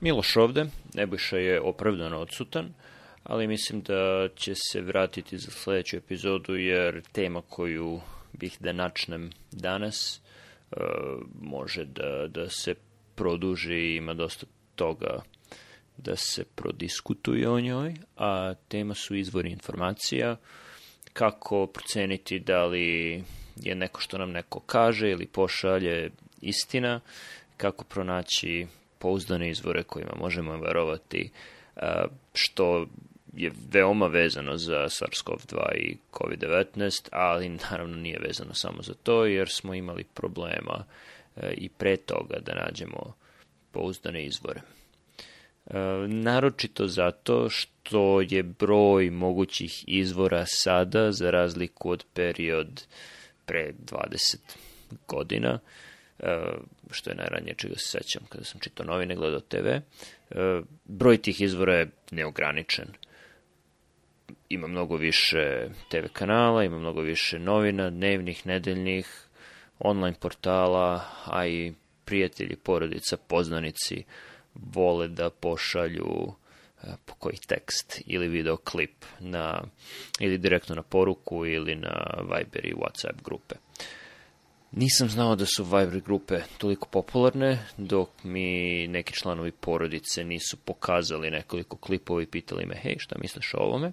Miloš ovde, Nebojša je opravdano odsutan, ali mislim da će se vratiti za sledeću epizodu jer tema koju bih da načnem danas uh, može da, da se produži i ima dosta toga da se prodiskutuje o njoj, a tema su izvori informacija, kako proceniti da li je neko što nam neko kaže ili pošalje istina, kako pronaći pouzdane izvore kojima možemo verovati, e, što je veoma vezano za SARS-CoV-2 i COVID-19, ali naravno nije vezano samo za to, jer smo imali problema e, i pre toga da nađemo pouzdane izvore. E, naročito zato što je broj mogućih izvora sada, za razliku od period pre 20 godina, uh, E, što je najranije čega se sećam kada sam čitao novine, gledao TV. E, broj tih izvora je neograničen. Ima mnogo više TV kanala, ima mnogo više novina, dnevnih, nedeljnih, online portala, a i prijatelji, porodica, poznanici vole da pošalju e, po koji tekst ili video klip na, ili direktno na poruku ili na Viber i Whatsapp grupe. Uh, Nisam znao da su Viber grupe toliko popularne, dok mi neki članovi porodice nisu pokazali nekoliko klipova i pitali me, hej, šta misliš o ovome?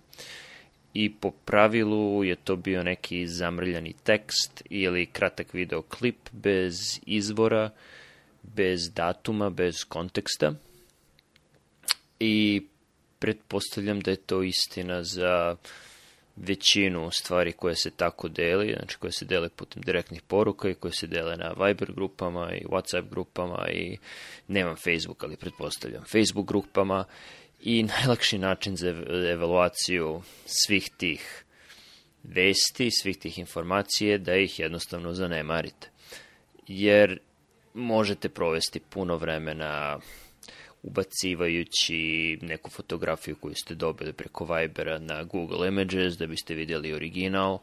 I po pravilu je to bio neki zamrljani tekst ili kratak video klip bez izvora, bez datuma, bez konteksta. I pretpostavljam da je to istina za većinu stvari koje se tako deli, znači koje se dele putem direktnih poruka i koje se dele na Viber grupama i Whatsapp grupama i nemam Facebook, ali pretpostavljam Facebook grupama i najlakši način za evaluaciju svih tih vesti, svih tih informacije da ih jednostavno zanemarite. Jer možete provesti puno vremena ubacivajući neku fotografiju koju ste dobili preko Vibera na Google Images da biste vidjeli original.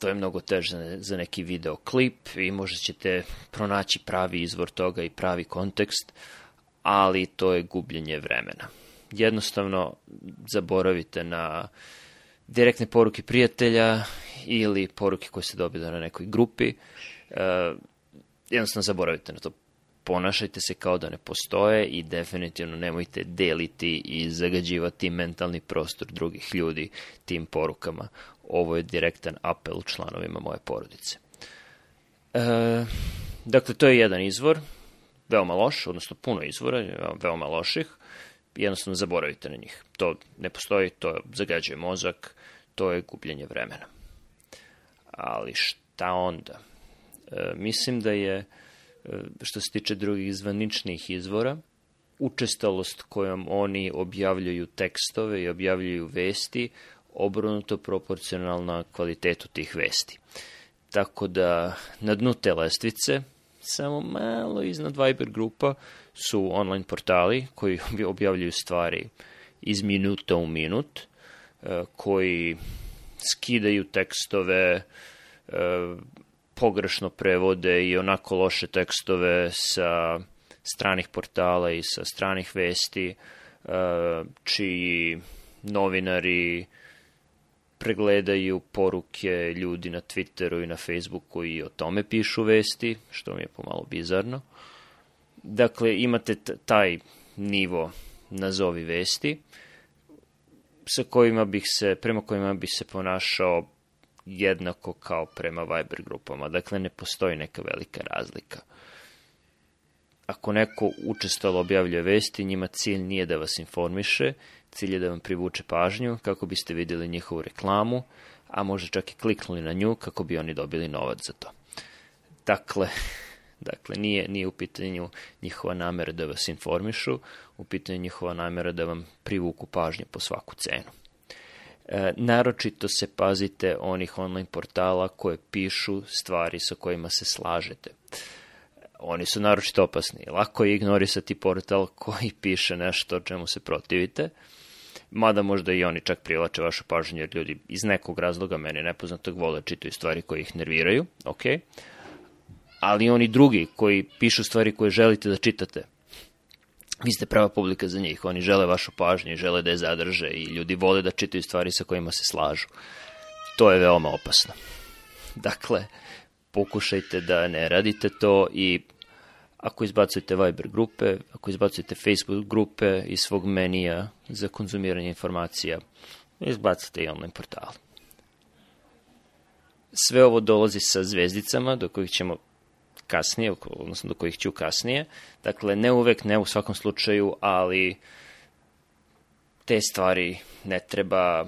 To je mnogo teže za neki video klip i možda ćete pronaći pravi izvor toga i pravi kontekst, ali to je gubljenje vremena. Jednostavno zaboravite na direktne poruke prijatelja ili poruke koje ste dobili na nekoj grupi. E, jednostavno zaboravite na to ponašajte se kao da ne postoje i definitivno nemojte deliti i zagađivati mentalni prostor drugih ljudi tim porukama. Ovo je direktan apel članovima moje porodice. E, dakle, to je jedan izvor, veoma loš, odnosno puno izvora, veoma loših, jednostavno zaboravite na njih. To ne postoji, to zagađuje mozak, to je gubljenje vremena. Ali šta onda? E, mislim da je E, što se tiče drugih zvaničnih izvora, učestalost kojom oni objavljuju tekstove i objavljuju vesti, obrnuto proporcionalna kvalitetu tih vesti. Tako da na dnu te lestvice, samo malo iznad Viber grupa, su online portali koji objavljuju stvari iz minuta u minut, e, koji skidaju tekstove, e, pogrešno prevode i onako loše tekstove sa stranih portala i sa stranih vesti, e, čiji novinari pregledaju poruke ljudi na Twitteru i na Facebooku koji o tome pišu vesti, što mi je pomalo bizarno. Dakle, imate taj nivo nazovi vesti sa kojima bih se, prema kojima bih se ponašao jednako kao prema Viber grupama. Dakle, ne postoji neka velika razlika. Ako neko učestalo objavljuje vesti, njima cilj nije da vas informiše, cilj je da vam privuče pažnju kako biste videli njihovu reklamu, a možda čak i kliknuli na nju kako bi oni dobili novac za to. Dakle, dakle nije, nije u pitanju njihova namera da vas informišu, u pitanju njihova namera da vam privuku pažnju po svaku cenu. E, naročito se pazite onih online portala koje pišu stvari sa kojima se slažete. Oni su naročito opasni. Lako je ignorisati portal koji piše nešto o čemu se protivite, mada možda i oni čak privlače vašu pažnju, jer ljudi iz nekog razloga mene nepoznatog vole čitaju stvari koje ih nerviraju, ok, ali oni drugi koji pišu stvari koje želite da čitate, vi ste prava publika za njih. Oni žele vašu pažnju žele da je zadrže i ljudi vole da čitaju stvari sa kojima se slažu. To je veoma opasno. Dakle, pokušajte da ne radite to i ako izbacujete Viber grupe, ako izbacujete Facebook grupe iz svog menija za konzumiranje informacija, izbacite i online portale. Sve ovo dolazi sa zvezdicama do kojih ćemo kasnije, odnosno do kojih ću kasnije. Dakle, ne uvek, ne u svakom slučaju, ali te stvari ne treba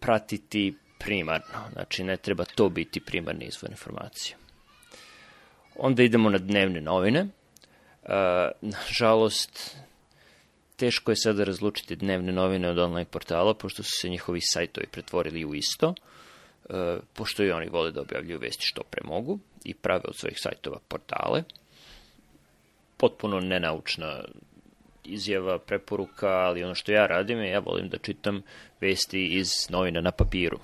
pratiti primarno. Znači, ne treba to biti primarni izvor informacije. Onda idemo na dnevne novine. Uh, nažalost, teško je sada razlučiti dnevne novine od online portala, pošto su se njihovi sajtovi pretvorili u isto. Uh, Eh, pošto i oni vole da objavljuju vesti što pre mogu i prave od svojih sajtova portale. Potpuno nenaučna izjava, preporuka, ali ono što ja radim je ja volim da čitam vesti iz novina na papiru.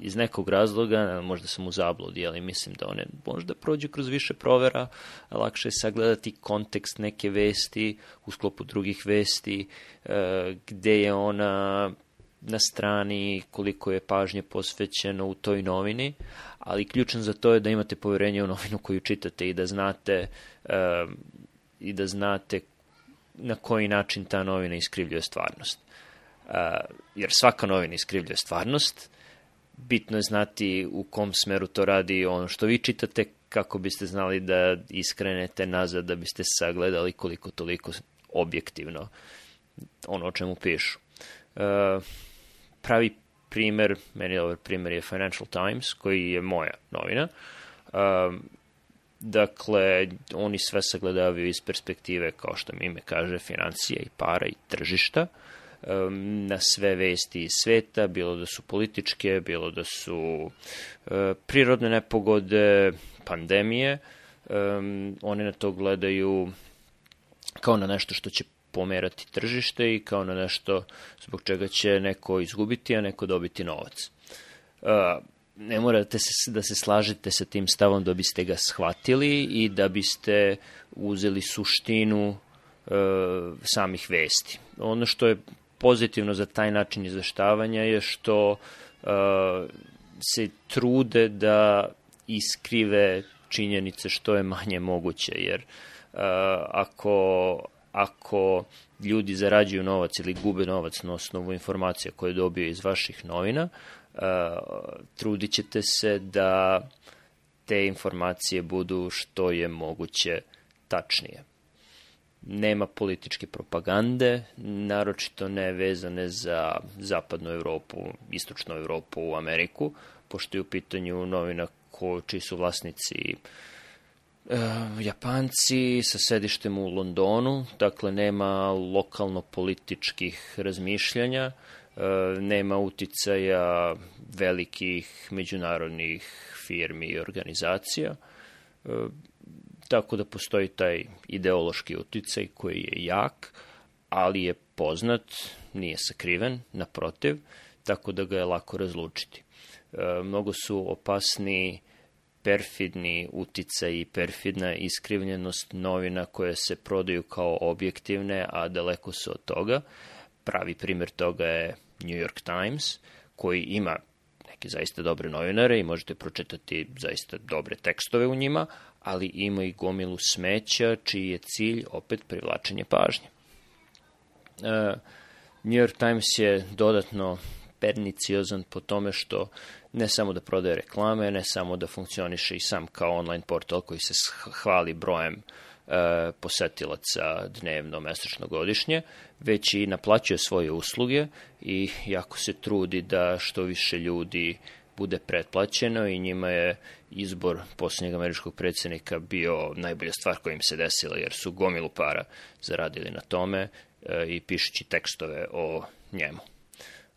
Iz nekog razloga, možda sam u zabludi, ali mislim da one možda prođu kroz više provera, lakše je sagledati kontekst neke vesti u sklopu drugih vesti, eh, gde je ona na strani, koliko je pažnje posvećeno u toj novini, ali ključan za to je da imate poverenje u novinu koju čitate i da znate uh, i da znate na koji način ta novina iskrivljuje stvarnost. Uh, jer svaka novina iskrivljuje stvarnost, bitno je znati u kom smeru to radi ono što vi čitate, kako biste znali da iskrenete nazad, da biste sagledali koliko toliko objektivno ono o čemu pišu. Uh, pravi primer, meni dobar primer je Financial Times, koji je moja novina. Um, dakle, oni sve sagledavaju iz perspektive, kao što mi ime kaže, financija i para i tržišta um, na sve vesti iz sveta, bilo da su političke, bilo da su uh, prirodne nepogode, pandemije, um, oni na to gledaju kao na nešto što će pomerati tržište i kao na nešto zbog čega će neko izgubiti, a neko dobiti novac. Ne morate se, da se slažete sa tim stavom da biste ga shvatili i da biste uzeli suštinu e, samih vesti. Ono što je pozitivno za taj način izveštavanja je što e, se trude da iskrive činjenice što je manje moguće, jer e, ako ako ljudi zarađuju novac ili gube novac na osnovu informacija koje dobiju iz vaših novina, uh, trudit ćete se da te informacije budu što je moguće tačnije. Nema političke propagande, naročito ne vezane za zapadnu Evropu, istočnu Evropu, Ameriku, pošto je u pitanju novina ko, čiji su vlasnici uh, E, Japanci sa sedištem u Londonu, dakle nema lokalno političkih razmišljanja, e, nema uticaja velikih međunarodnih firmi i organizacija, e, tako da postoji taj ideološki uticaj koji je jak, ali je poznat, nije sakriven, naprotiv, tako da ga je lako razlučiti. Mnogo su opasniji perfidni uticaj i perfidna iskrivljenost novina koje se prodaju kao objektivne, a daleko su od toga. Pravi primjer toga je New York Times, koji ima neke zaista dobre novinare i možete pročitati zaista dobre tekstove u njima, ali ima i gomilu smeća čiji je cilj opet privlačenje pažnje. E, New York Times je dodatno perniciozan po tome što ne samo da prodaje reklame, ne samo da funkcioniše i sam kao online portal koji se hvali brojem e, posetilaca dnevno, mesečno, godišnje, već i naplaćuje svoje usluge i jako se trudi da što više ljudi bude pretplaćeno i njima je izbor posljednjeg američkog predsednika bio najbolja stvar koja im se desila, jer su gomilu para zaradili na tome e, i pišući tekstove o njemu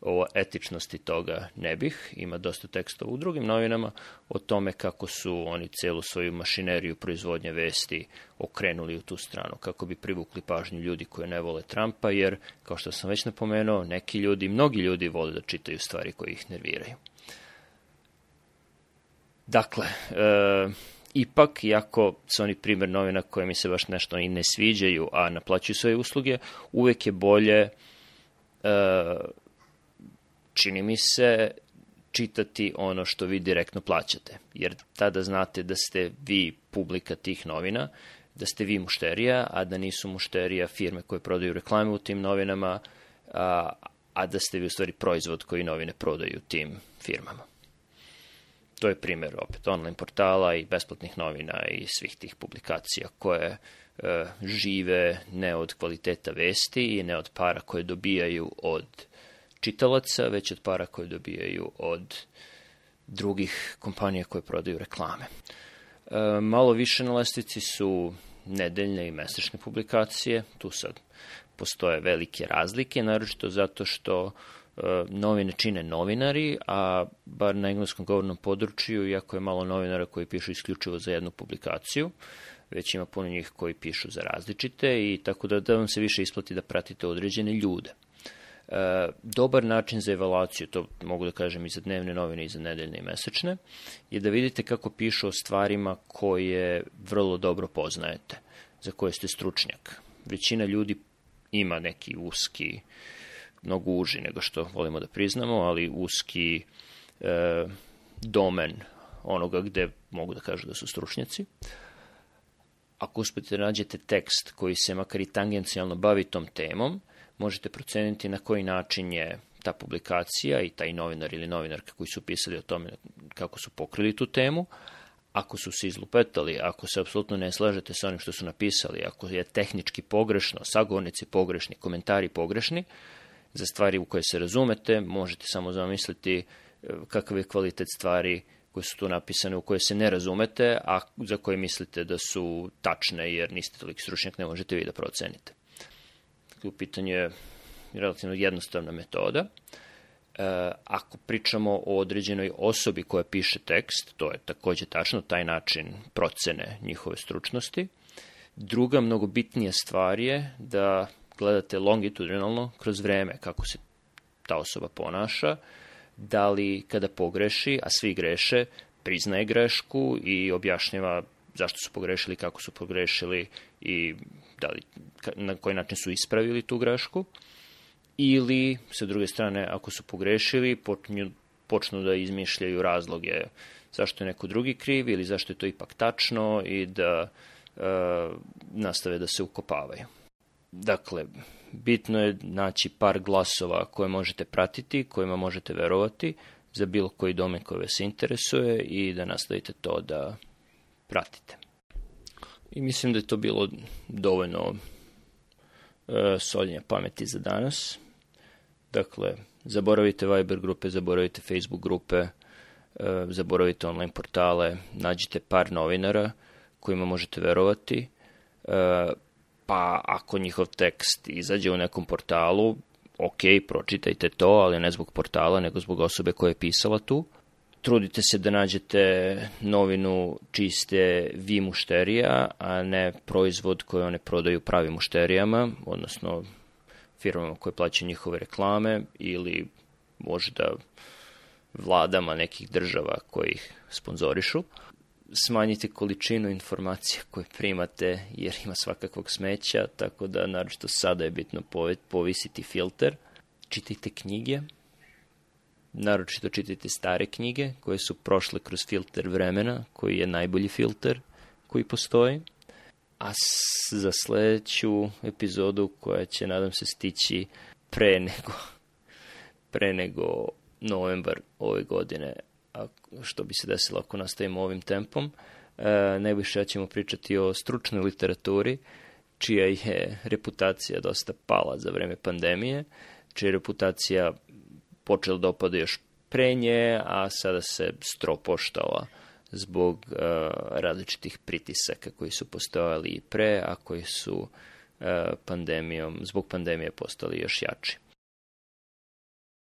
o etičnosti toga ne bih, ima dosta tekstova u drugim novinama o tome kako su oni celu svoju mašineriju proizvodnje vesti okrenuli u tu stranu, kako bi privukli pažnju ljudi koji ne vole Trumpa, jer, kao što sam već napomenuo, neki ljudi, mnogi ljudi vole da čitaju stvari koje ih nerviraju. Dakle, e, ipak, iako su oni primer novina koje mi se baš nešto i ne sviđaju, a naplaćuju svoje usluge, uvek je bolje e, čini mi se, čitati ono što vi direktno plaćate, jer tada znate da ste vi publika tih novina, da ste vi mušterija, a da nisu mušterija firme koje prodaju reklame u tim novinama, a, a da ste vi u stvari proizvod koji novine prodaju tim firmama. To je primer opet online portala i besplatnih novina i svih tih publikacija koje e, žive ne od kvaliteta vesti i ne od para koje dobijaju od čitalaca, već od para koje dobijaju od drugih kompanija koje prodaju reklame. E, malo više na lestici su nedeljne i mesečne publikacije, tu sad postoje velike razlike, naročito zato što e, novine čine novinari, a bar na engleskom govornom području, iako je malo novinara koji pišu isključivo za jednu publikaciju, već ima puno njih koji pišu za različite i tako da, da vam se više isplati da pratite određene ljude. E, dobar način za evaluaciju, to mogu da kažem i za dnevne novine i za nedeljne i mesečne, je da vidite kako pišu o stvarima koje vrlo dobro poznajete, za koje ste stručnjak. Većina ljudi ima neki uski, mnogo uži nego što volimo da priznamo, ali uski e, domen onoga gde mogu da kažu da su stručnjaci. Ako uspete da nađete tekst koji se makar i tangencijalno bavi tom temom, možete proceniti na koji način je ta publikacija i taj novinar ili novinarka koji su pisali o tome kako su pokrili tu temu, ako su se izlupetali, ako se apsolutno ne slažete sa onim što su napisali, ako je tehnički pogrešno, sagovornici pogrešni, komentari pogrešni, za stvari u koje se razumete, možete samo zamisliti e, kakav je kvalitet stvari koje su tu napisane, u koje se ne razumete, a za koje mislite da su tačne, jer niste toliko stručnjak, ne možete vi da procenite. Dakle, u pitanju je relativno jednostavna metoda. E, ako pričamo o određenoj osobi koja piše tekst, to je takođe tačno taj način procene njihove stručnosti. Druga mnogo bitnija stvar je da gledate longitudinalno kroz vreme kako se ta osoba ponaša, da li kada pogreši, a svi greše, priznaje grešku i objašnjava zašto su pogrešili, kako su pogrešili i da li, na koji način su ispravili tu grešku. Ili, sa druge strane, ako su pogrešili, počinju, počnu da izmišljaju razloge zašto je neko drugi kriv ili zašto je to ipak tačno i da e, nastave da se ukopavaju. Dakle, bitno je naći par glasova koje možete pratiti, kojima možete verovati za bilo koji domen koji vas interesuje i da nastavite to da pratite. I mislim da je to bilo dovoljno uh, e, soljenja pameti za danas. Dakle, zaboravite Viber grupe, zaboravite Facebook grupe, uh, zaboravite online portale, nađite par novinara kojima možete verovati, uh, pa ako njihov tekst izađe u nekom portalu, ok, pročitajte to, ali ne zbog portala, nego zbog osobe koja je pisala tu trudite se da nađete novinu čiste vi mušterija, a ne proizvod koji one prodaju pravim mušterijama, odnosno firmama koje plaćaju njihove reklame ili možda vladama nekih država koji ih sponzorišu. Smanjite količinu informacija koje primate jer ima svakakvog smeća, tako da naročito sada je bitno povisiti filter. Čitajte knjige, naročito čitajte stare knjige koje su prošle kroz filter vremena, koji je najbolji filter koji postoji. A za sledeću epizodu koja će, nadam se, stići pre nego, pre nego novembar ove godine, a što bi se desilo ako nastavimo ovim tempom, e, najviše ćemo pričati o stručnoj literaturi, čija je reputacija dosta pala za vreme pandemije, čija je reputacija počeo da opada još pre nje, a sada se stropoštala zbog uh, različitih pritisaka koji su postojali i pre, a koji su uh, pandemijom, zbog pandemije postali još jači.